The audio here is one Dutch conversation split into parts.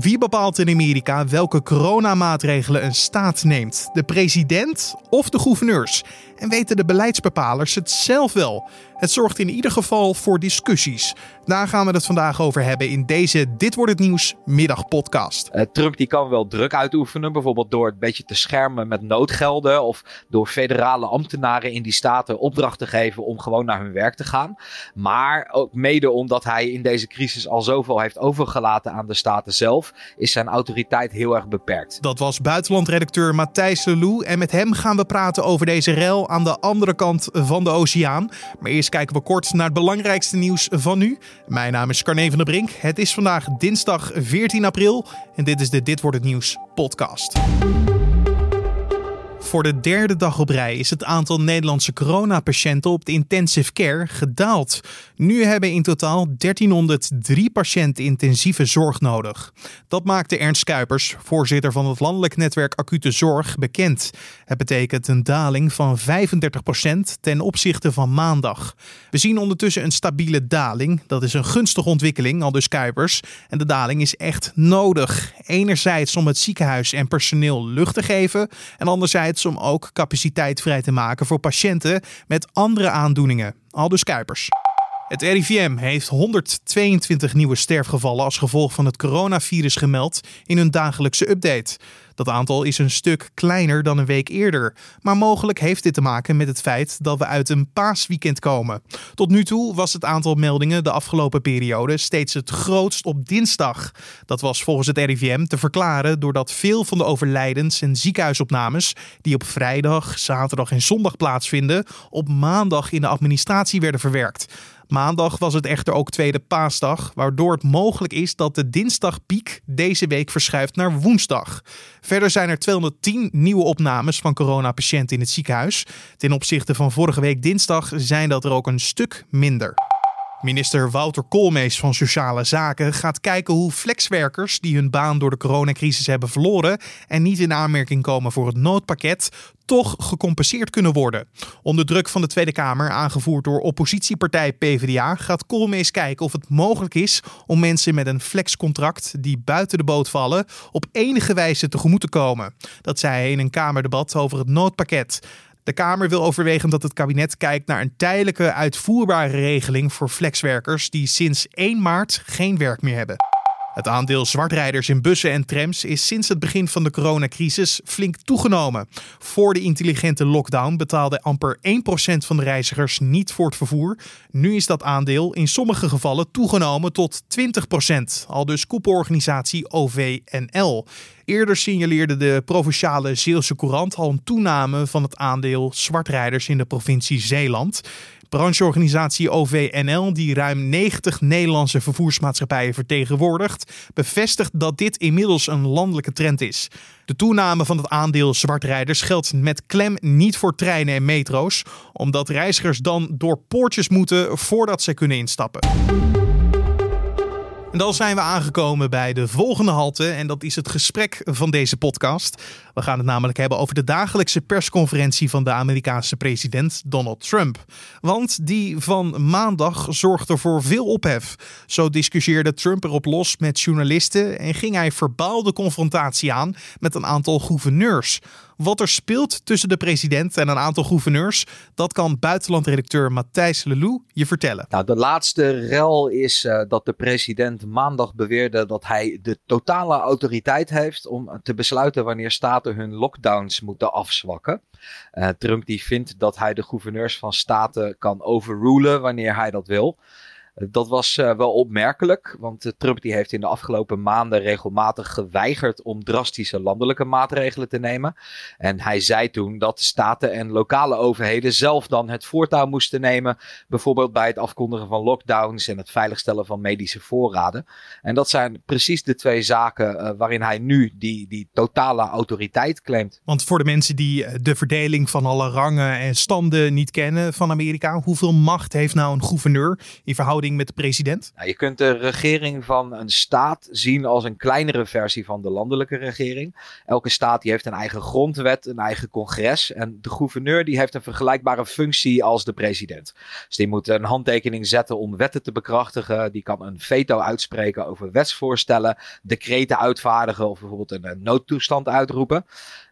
Wie bepaalt in Amerika welke coronamaatregelen een staat neemt? De president of de gouverneurs? En weten de beleidsbepalers het zelf wel? Het zorgt in ieder geval voor discussies. Daar gaan we het vandaag over hebben in deze Dit wordt het nieuws middagpodcast. Uh, Trump die kan wel druk uitoefenen, bijvoorbeeld door het beetje te schermen met noodgelden of door federale ambtenaren in die staten opdracht te geven om gewoon naar hun werk te gaan. Maar ook mede omdat hij in deze crisis al zoveel heeft overgelaten aan de staten zelf, is zijn autoriteit heel erg beperkt. Dat was buitenlandredacteur Matthijs Lelou en met hem gaan we praten over deze rel aan de andere kant van de oceaan. Maar eerst kijken we kort naar het belangrijkste nieuws van nu. Mijn naam is Carne van der Brink. Het is vandaag dinsdag 14 april en dit is de Dit wordt het nieuws podcast. Voor de derde dag op rij is het aantal Nederlandse coronapatiënten op de intensive care gedaald. Nu hebben in totaal 1303 patiënten intensieve zorg nodig. Dat maakte Ernst Kuipers, voorzitter van het landelijk netwerk Acute Zorg, bekend. Het betekent een daling van 35% ten opzichte van maandag. We zien ondertussen een stabiele daling. Dat is een gunstige ontwikkeling, al dus Kuipers. En de daling is echt nodig. Enerzijds om het ziekenhuis en personeel lucht te geven en anderzijds om ook capaciteit vrij te maken voor patiënten met andere aandoeningen. Aldus Kuipers. Het RIVM heeft 122 nieuwe sterfgevallen als gevolg van het coronavirus gemeld in hun dagelijkse update. Dat aantal is een stuk kleiner dan een week eerder, maar mogelijk heeft dit te maken met het feit dat we uit een paasweekend komen. Tot nu toe was het aantal meldingen de afgelopen periode steeds het grootst op dinsdag. Dat was volgens het RIVM te verklaren doordat veel van de overlijdens en ziekenhuisopnames die op vrijdag, zaterdag en zondag plaatsvinden, op maandag in de administratie werden verwerkt. Maandag was het echter ook tweede paasdag, waardoor het mogelijk is dat de dinsdagpiek deze week verschuift naar woensdag. Verder zijn er 210 nieuwe opnames van coronapatiënten in het ziekenhuis. Ten opzichte van vorige week dinsdag zijn dat er ook een stuk minder. Minister Wouter Koolmees van Sociale Zaken gaat kijken hoe flexwerkers die hun baan door de coronacrisis hebben verloren en niet in aanmerking komen voor het noodpakket, toch gecompenseerd kunnen worden. Onder druk van de Tweede Kamer, aangevoerd door oppositiepartij PvdA, gaat Koolmees kijken of het mogelijk is om mensen met een flexcontract die buiten de boot vallen op enige wijze tegemoet te komen. Dat zei hij in een Kamerdebat over het noodpakket. De Kamer wil overwegen dat het kabinet kijkt naar een tijdelijke uitvoerbare regeling voor flexwerkers die sinds 1 maart geen werk meer hebben. Het aandeel zwartrijders in bussen en trams is sinds het begin van de coronacrisis flink toegenomen. Voor de intelligente lockdown betaalde amper 1% van de reizigers niet voor het vervoer. Nu is dat aandeel in sommige gevallen toegenomen tot 20%, al dus koepelorganisatie OVNL. Eerder signaleerde de provinciale Zeelse Courant al een toename van het aandeel zwartrijders in de provincie Zeeland. Brancheorganisatie OVNL, die ruim 90 Nederlandse vervoersmaatschappijen vertegenwoordigt, bevestigt dat dit inmiddels een landelijke trend is. De toename van het aandeel zwartrijders geldt met klem niet voor treinen en metro's, omdat reizigers dan door poortjes moeten voordat ze kunnen instappen. En dan zijn we aangekomen bij de volgende halte en dat is het gesprek van deze podcast. We gaan het namelijk hebben over de dagelijkse persconferentie van de Amerikaanse president Donald Trump. Want die van maandag zorgde voor veel ophef. Zo discussieerde Trump erop los met journalisten en ging hij verbaal de confrontatie aan met een aantal gouverneurs. Wat er speelt tussen de president en een aantal gouverneurs, dat kan buitenlandredacteur Matthijs Lelou je vertellen. Nou, de laatste rel is uh, dat de president maandag beweerde dat hij de totale autoriteit heeft om te besluiten wanneer staten hun lockdowns moeten afzwakken. Uh, Trump die vindt dat hij de gouverneurs van staten kan overrulen wanneer hij dat wil. Dat was uh, wel opmerkelijk, want uh, Trump die heeft in de afgelopen maanden regelmatig geweigerd om drastische landelijke maatregelen te nemen. En hij zei toen dat staten en lokale overheden zelf dan het voortouw moesten nemen, bijvoorbeeld bij het afkondigen van lockdowns en het veiligstellen van medische voorraden. En dat zijn precies de twee zaken uh, waarin hij nu die, die totale autoriteit claimt. Want voor de mensen die de verdeling van alle rangen en standen niet kennen van Amerika, hoeveel macht heeft nou een gouverneur in verhouding met de president? Je kunt de regering van een staat zien als een kleinere versie van de landelijke regering. Elke staat die heeft een eigen grondwet, een eigen congres. En de gouverneur die heeft een vergelijkbare functie als de president. Dus die moet een handtekening zetten om wetten te bekrachtigen. Die kan een veto uitspreken over wetsvoorstellen, decreten uitvaardigen of bijvoorbeeld een noodtoestand uitroepen.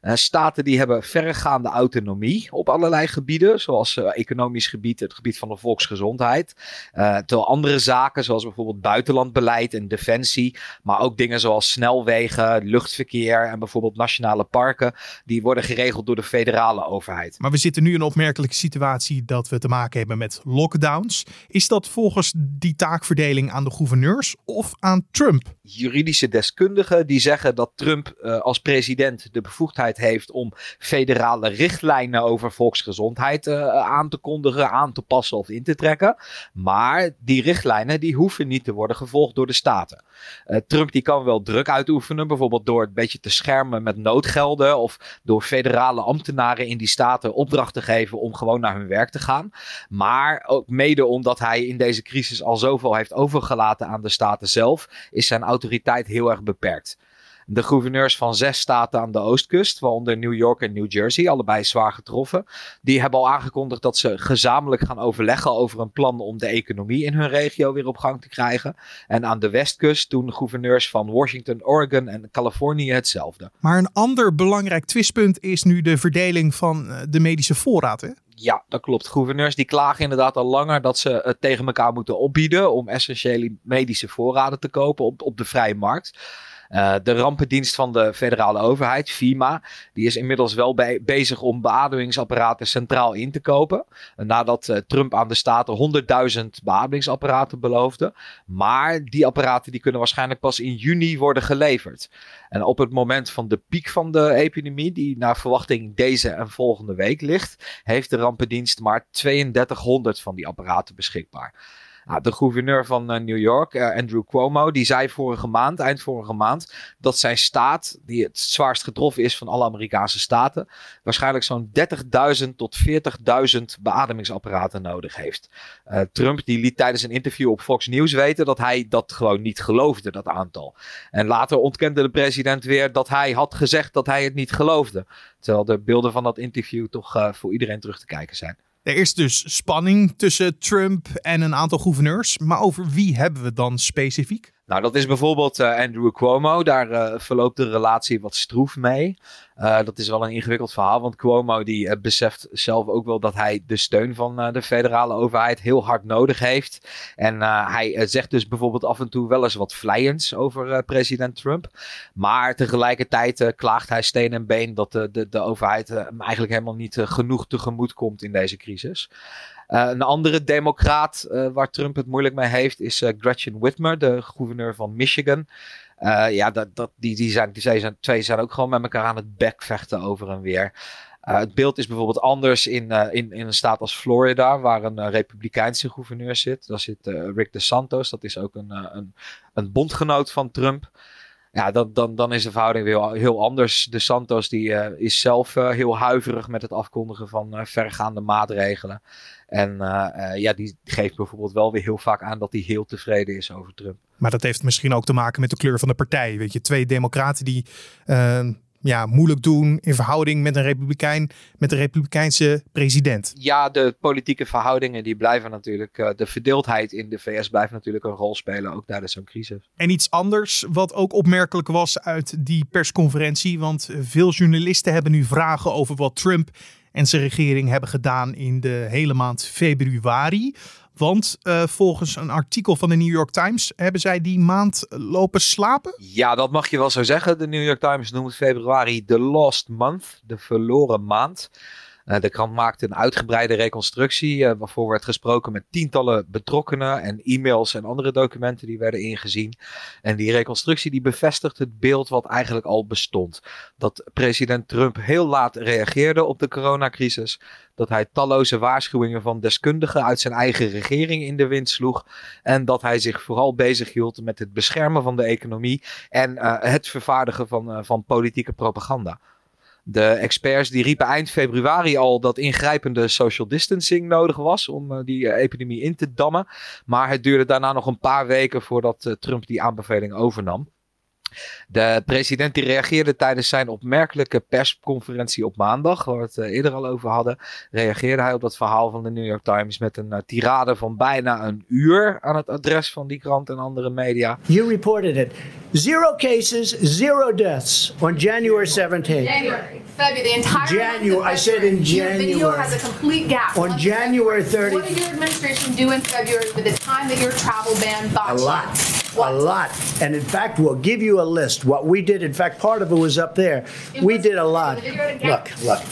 Uh, staten die hebben verregaande autonomie op allerlei gebieden, zoals uh, economisch gebied, het gebied van de volksgezondheid. Uh, terwijl andere zaken, zoals bijvoorbeeld buitenlandbeleid en defensie, maar ook dingen zoals snelwegen, luchtverkeer en bijvoorbeeld nationale parken, die worden geregeld door de federale overheid. Maar we zitten nu in een opmerkelijke situatie dat we te maken hebben met lockdowns. Is dat volgens die taakverdeling aan de gouverneurs of aan Trump? Juridische deskundigen die zeggen dat Trump als president de bevoegdheid heeft om federale richtlijnen over volksgezondheid uh, aan te kondigen, aan te passen of in te trekken. Maar die richtlijnen die hoeven niet te worden gevolgd door de staten. Uh, Trump die kan wel druk uitoefenen, bijvoorbeeld door een beetje te schermen met noodgelden of door federale ambtenaren in die staten opdracht te geven om gewoon naar hun werk te gaan. Maar ook mede omdat hij in deze crisis al zoveel heeft overgelaten aan de staten zelf, is zijn autoriteit heel erg beperkt de gouverneurs van zes staten aan de oostkust, waaronder New York en New Jersey, allebei zwaar getroffen. Die hebben al aangekondigd dat ze gezamenlijk gaan overleggen over een plan om de economie in hun regio weer op gang te krijgen. En aan de westkust doen gouverneurs van Washington, Oregon en Californië hetzelfde. Maar een ander belangrijk twistpunt is nu de verdeling van eh, de medische voorraad. Hè? Ja, dat klopt. Gouverneurs die klagen inderdaad al langer dat ze het tegen elkaar moeten opbieden om essentiële medische voorraden te kopen op, op de vrije markt. Uh, de rampendienst van de federale overheid, FIMA, die is inmiddels wel bezig om beademingsapparaten centraal in te kopen. Nadat uh, Trump aan de staten 100.000 beademingsapparaten beloofde. Maar die apparaten die kunnen waarschijnlijk pas in juni worden geleverd. En op het moment van de piek van de epidemie, die naar verwachting deze en volgende week ligt, heeft de rampendienst maar 3200 van die apparaten beschikbaar. Nou, de gouverneur van uh, New York, uh, Andrew Cuomo, die zei vorige maand, eind vorige maand, dat zijn staat, die het zwaarst getroffen is van alle Amerikaanse staten, waarschijnlijk zo'n 30.000 tot 40.000 beademingsapparaten nodig heeft. Uh, Trump die liet tijdens een interview op Fox News weten dat hij dat gewoon niet geloofde, dat aantal. En later ontkende de president weer dat hij had gezegd dat hij het niet geloofde. Terwijl de beelden van dat interview toch voor iedereen terug te kijken zijn. Er is dus spanning tussen Trump en een aantal gouverneurs. Maar over wie hebben we dan specifiek? Nou, dat is bijvoorbeeld uh, Andrew Cuomo. Daar uh, verloopt de relatie wat stroef mee. Uh, dat is wel een ingewikkeld verhaal, want Cuomo die beseft zelf ook wel dat hij de steun van de federale overheid heel hard nodig heeft. En hij zegt dus bijvoorbeeld af en toe wel eens wat vlijends over president Trump. Maar tegelijkertijd klaagt hij steen en been dat de, de, de overheid hem eigenlijk helemaal niet genoeg tegemoet komt in deze crisis. Uh, een andere democraat uh, waar Trump het moeilijk mee heeft is uh, Gretchen Whitmer, de gouverneur van Michigan. ja, dat, dat, die, die, zijn, die zijn, twee zijn ook gewoon met elkaar aan het bekvechten over en weer. het beeld is bijvoorbeeld anders in, in, in een staat als Florida, waar een republikeinse gouverneur zit. Daar zit Rick DeSantos, dat is ook een, een, een bondgenoot van Trump ja, dan, dan, dan is de verhouding weer heel anders. De Santos die, uh, is zelf uh, heel huiverig met het afkondigen van uh, vergaande maatregelen. En ja, die geeft bijvoorbeeld wel weer heel vaak aan dat hij heel tevreden is over Trump. Maar dat heeft misschien ook te maken met de kleur van de partij. Weet je, twee democraten die ja, moeilijk doen in verhouding met een republikein, met een republikeinse president. Ja, de politieke verhoudingen die blijven natuurlijk, uh, de verdeeldheid in de VS blijft natuurlijk een rol spelen, ook tijdens zo'n crisis. En iets anders wat ook opmerkelijk was uit die persconferentie, want veel journalisten hebben nu vragen over wat Trump en zijn regering hebben gedaan in de hele maand februari. Want uh, volgens een artikel van de New York Times hebben zij die maand lopen slapen? Ja, dat mag je wel zo zeggen. De New York Times noemt februari de lost month, de verloren maand. Uh, de krant maakte een uitgebreide reconstructie, uh, waarvoor werd gesproken met tientallen betrokkenen en e-mails en andere documenten die werden ingezien. En die reconstructie die bevestigt het beeld wat eigenlijk al bestond. Dat president Trump heel laat reageerde op de coronacrisis, dat hij talloze waarschuwingen van deskundigen uit zijn eigen regering in de wind sloeg en dat hij zich vooral bezighield met het beschermen van de economie en uh, het vervaardigen van, van politieke propaganda. De experts die riepen eind februari al dat ingrijpende social distancing nodig was om die epidemie in te dammen. Maar het duurde daarna nog een paar weken voordat Trump die aanbeveling overnam. De president die reageerde tijdens zijn opmerkelijke persconferentie op maandag, waar we het eh, eerder al over hadden, reageerde hij op dat verhaal van de New York Times met een uh, tirade van bijna een uur aan het adres van die krant en andere media. You reported it. Zero cases, zero deaths on January 17th. January, February, the entire January. I said in January. Your video has a complete gap. On January 30th. What did your administration do in February with the time that your travel ban thought? A lot. What? A lot. And in fact, we'll give you a list. What we did, in fact, part of it was up there. It we did a lot. Look, look.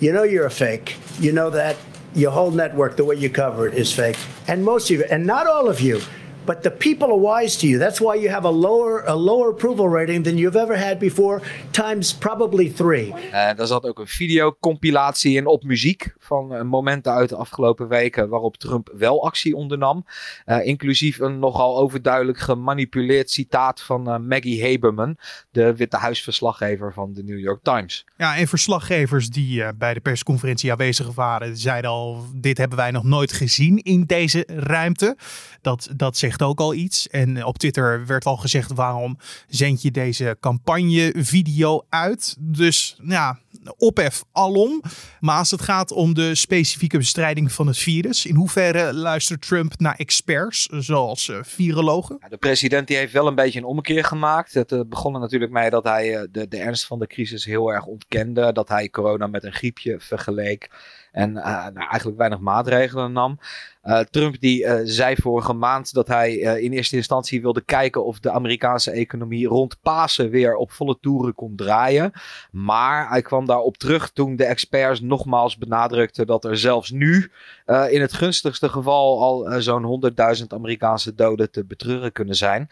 You know you're a fake. You know that. Your whole network, the way you cover it, is fake. And most of you, and not all of you, but the people are wise to you. That's why you have a lower a lower approval rating than you've ever had before, times probably three. Uh, daar zat ook een videocompilatie in op muziek van uh, momenten uit de afgelopen weken waarop Trump wel actie ondernam. Uh, inclusief een nogal overduidelijk gemanipuleerd citaat van Maggie Haberman, de Witte Huisverslaggever van de New York Times. Ja, en verslaggevers die bij de persconferentie aanwezig waren, zeiden al: dit hebben wij nog nooit gezien in deze ruimte. Dat, dat zegt ook al iets. En op Twitter werd al gezegd: waarom zend je deze campagnevideo uit? Dus ja, ophef alom. Maar als het gaat om de specifieke bestrijding van het virus, in hoeverre luistert Trump naar experts zoals uh, virologen? De president die heeft wel een beetje een omkeer gemaakt. Het uh, begon er natuurlijk mee dat hij de, de ernst van de crisis heel erg ontkende. Dat hij corona met een griepje vergeleek. En uh, nou, eigenlijk weinig maatregelen nam. Uh, Trump die uh, zei vorige maand dat hij in eerste instantie wilde kijken of de Amerikaanse economie rond Pasen weer op volle toeren kon draaien. Maar hij kwam daarop terug toen de experts nogmaals benadrukten dat er zelfs nu in het gunstigste geval al zo'n 100.000 Amerikaanse doden te betreuren kunnen zijn.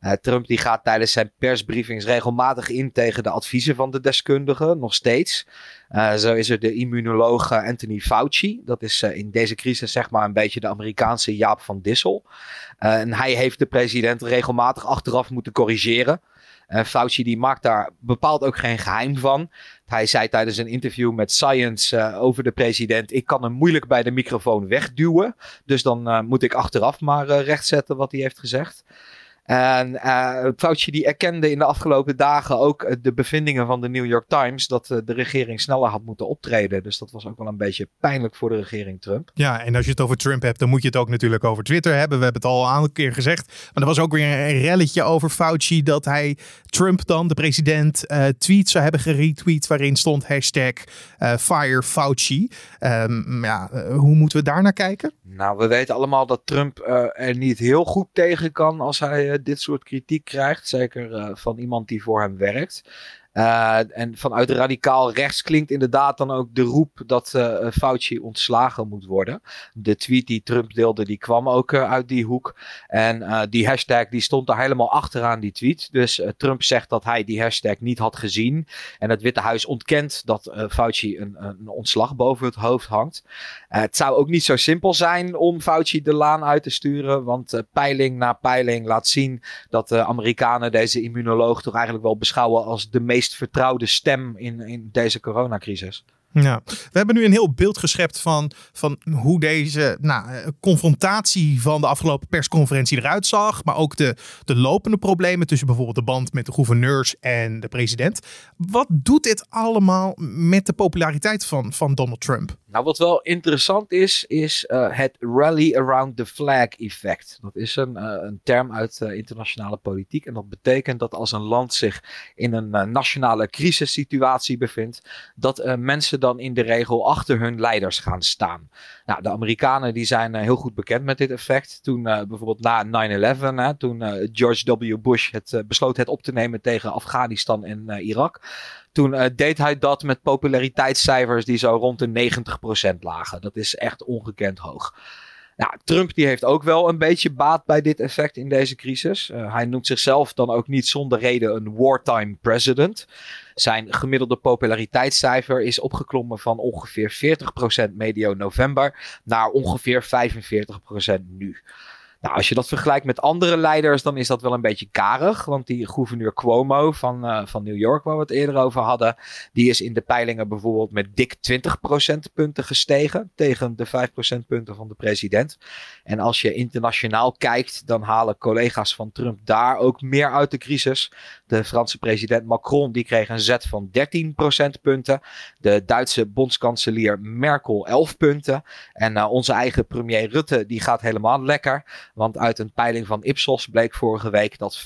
Uh, Trump die gaat tijdens zijn persbriefings regelmatig in tegen de adviezen van de deskundigen, nog steeds. Uh, zo is er de immunoloog Anthony Fauci. Dat is in deze crisis zeg maar een beetje de Amerikaanse Jaap van Dissel. en hij heeft de president regelmatig achteraf moeten corrigeren. Fauci die maakt daar bepaald ook geen geheim van. Hij zei tijdens een interview met Science over de president: Ik kan hem moeilijk bij de microfoon wegduwen. Dus dan moet ik achteraf maar rechtzetten wat hij heeft gezegd. En uh, Fauci die erkende in de afgelopen dagen ook de bevindingen van de New York Times dat uh, de regering sneller had moeten optreden. Dus dat was ook wel een beetje pijnlijk voor de regering Trump. Ja, en als je het over Trump hebt, dan moet je het ook natuurlijk over Twitter hebben. We hebben het al een aantal keer gezegd. Maar er was ook weer een relletje over Fauci dat hij Trump dan, de president, uh, tweets zou hebben geretweet waarin stond hashtag Fire Fauci. Um, ja, hoe moeten we daar naar kijken? Nou, we weten allemaal dat Trump er niet heel goed tegen kan als hij dit soort kritiek krijgt. Zeker uh, van iemand die voor hem werkt. Uh, en vanuit radicaal rechts klinkt inderdaad dan ook de roep dat uh, Fauci ontslagen moet worden. De tweet die Trump deelde, die kwam ook uh, uit die hoek. En die hashtag die stond er helemaal achteraan die tweet. Dus Trump zegt dat hij die hashtag niet had gezien. En het Witte Huis ontkent dat Fauci een, een, ontslag boven het hoofd hangt. het zou ook niet zo simpel zijn om Fauci de laan uit te sturen. Want peiling na peiling laat zien dat de Amerikanen deze immunoloog toch eigenlijk wel beschouwen als de meest vertrouwde stem in, in deze coronacrisis. Ja, we hebben nu een heel beeld geschept van, van hoe deze nou, confrontatie van de afgelopen persconferentie eruit zag. Maar ook de, de lopende problemen tussen bijvoorbeeld de band met de gouverneurs en de president. Wat doet dit allemaal met de populariteit van, van Donald Trump? Nou, wat wel interessant is, is uh, het rally around the flag effect. Dat is een, uh, een term uit uh, internationale politiek. En dat betekent dat als een land zich in een nationale crisissituatie bevindt, dat mensen dan in de regel achter hun leiders gaan staan. Nou, de Amerikanen die zijn heel goed bekend met dit effect. Toen bijvoorbeeld na 9-11, toen George W. Bush het besloot het op te nemen tegen Afghanistan en Irak. Toen uh, deed hij dat met populariteitscijfers die zo rond de 90% lagen. Dat is echt ongekend hoog. Nou, Trump die heeft ook wel een beetje baat bij dit effect in deze crisis. Uh, hij noemt zichzelf dan ook niet zonder reden een wartime president. Zijn gemiddelde populariteitscijfer is opgeklommen van ongeveer 40% medio november naar ongeveer 45% nu. Nou, als je dat vergelijkt met andere leiders, dan is dat wel een beetje karig. Want die gouverneur Cuomo van, uh, van New York, waar we het eerder over hadden, die is in de peilingen bijvoorbeeld met dik 20 procentpunten gestegen tegen de 5 procentpunten van de president. En als je internationaal kijkt, dan halen collega's van Trump daar ook meer uit de crisis. De Franse president Macron die kreeg een zet van 13 procentpunten. De Duitse bondskanselier Merkel 11 punten. En uh, onze eigen premier Rutte die gaat helemaal lekker. Want uit een peiling van Ipsos bleek vorige week dat 75%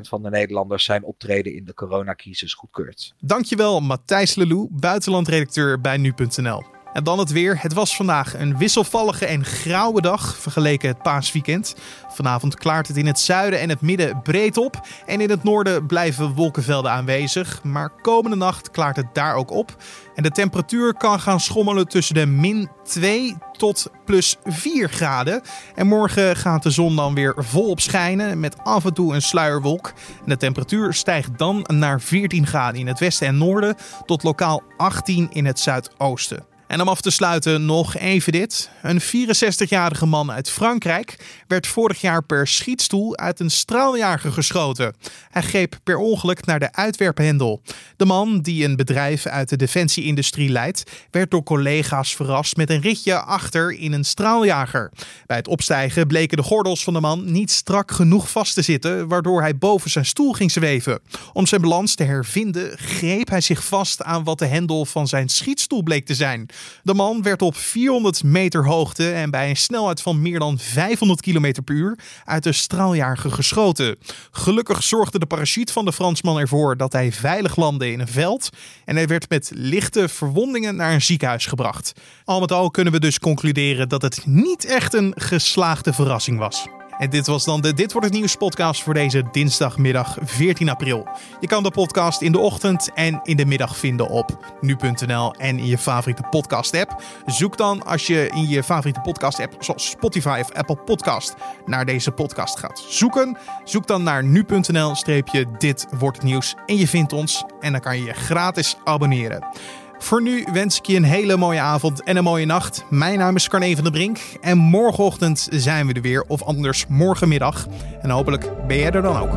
van de Nederlanders zijn optreden in de coronacrisis goedkeurt. Dankjewel Matthijs Lelou, buitenlandredacteur bij nu.nl. En dan het weer. Het was vandaag een wisselvallige en grauwe dag vergeleken het paasweekend. Vanavond klaart het in het zuiden en het midden breed op. En in het noorden blijven wolkenvelden aanwezig. Maar komende nacht klaart het daar ook op. En de temperatuur kan gaan schommelen tussen de min 2 tot plus 4 graden. En morgen gaat de zon dan weer volop schijnen met af en toe een sluierwolk. En de temperatuur stijgt dan naar 14 graden in het westen en noorden tot lokaal 18 in het zuidoosten. En om af te sluiten nog even dit. Een 64-jarige man uit Frankrijk werd vorig jaar per schietstoel uit een straaljager geschoten. Hij greep per ongeluk naar de uitwerphendel. De man, die een bedrijf uit de defensieindustrie leidt, werd door collega's verrast met een ritje achter in een straaljager. Bij het opstijgen bleken de gordels van de man niet strak genoeg vast te zitten, waardoor hij boven zijn stoel ging zweven. Om zijn balans te hervinden, greep hij zich vast aan wat de hendel van zijn schietstoel bleek te zijn. De man werd op 400 meter hoogte en bij een snelheid van meer dan 500 km per uur uit de straaljager geschoten. Gelukkig zorgde de parachute van de Fransman ervoor dat hij veilig landde in een veld en hij werd met lichte verwondingen naar een ziekenhuis gebracht. Al met al kunnen we dus concluderen dat het niet echt een geslaagde verrassing was. En dit was dan de Dit wordt het nieuws podcast voor deze dinsdagmiddag 14 april. Je kan de podcast in de ochtend en in de middag vinden op nu.nl en in je favoriete podcast app. Zoek dan als je in je favoriete podcast app zoals Spotify of Apple Podcast naar deze podcast gaat zoeken. Zoek dan naar nu.nl streepje dit wordt het nieuws en je vindt ons en dan kan je je gratis abonneren. Voor nu wens ik je een hele mooie avond en een mooie nacht. Mijn naam is Carne van der Brink en morgenochtend zijn we er weer, of anders morgenmiddag. En hopelijk ben jij er dan ook.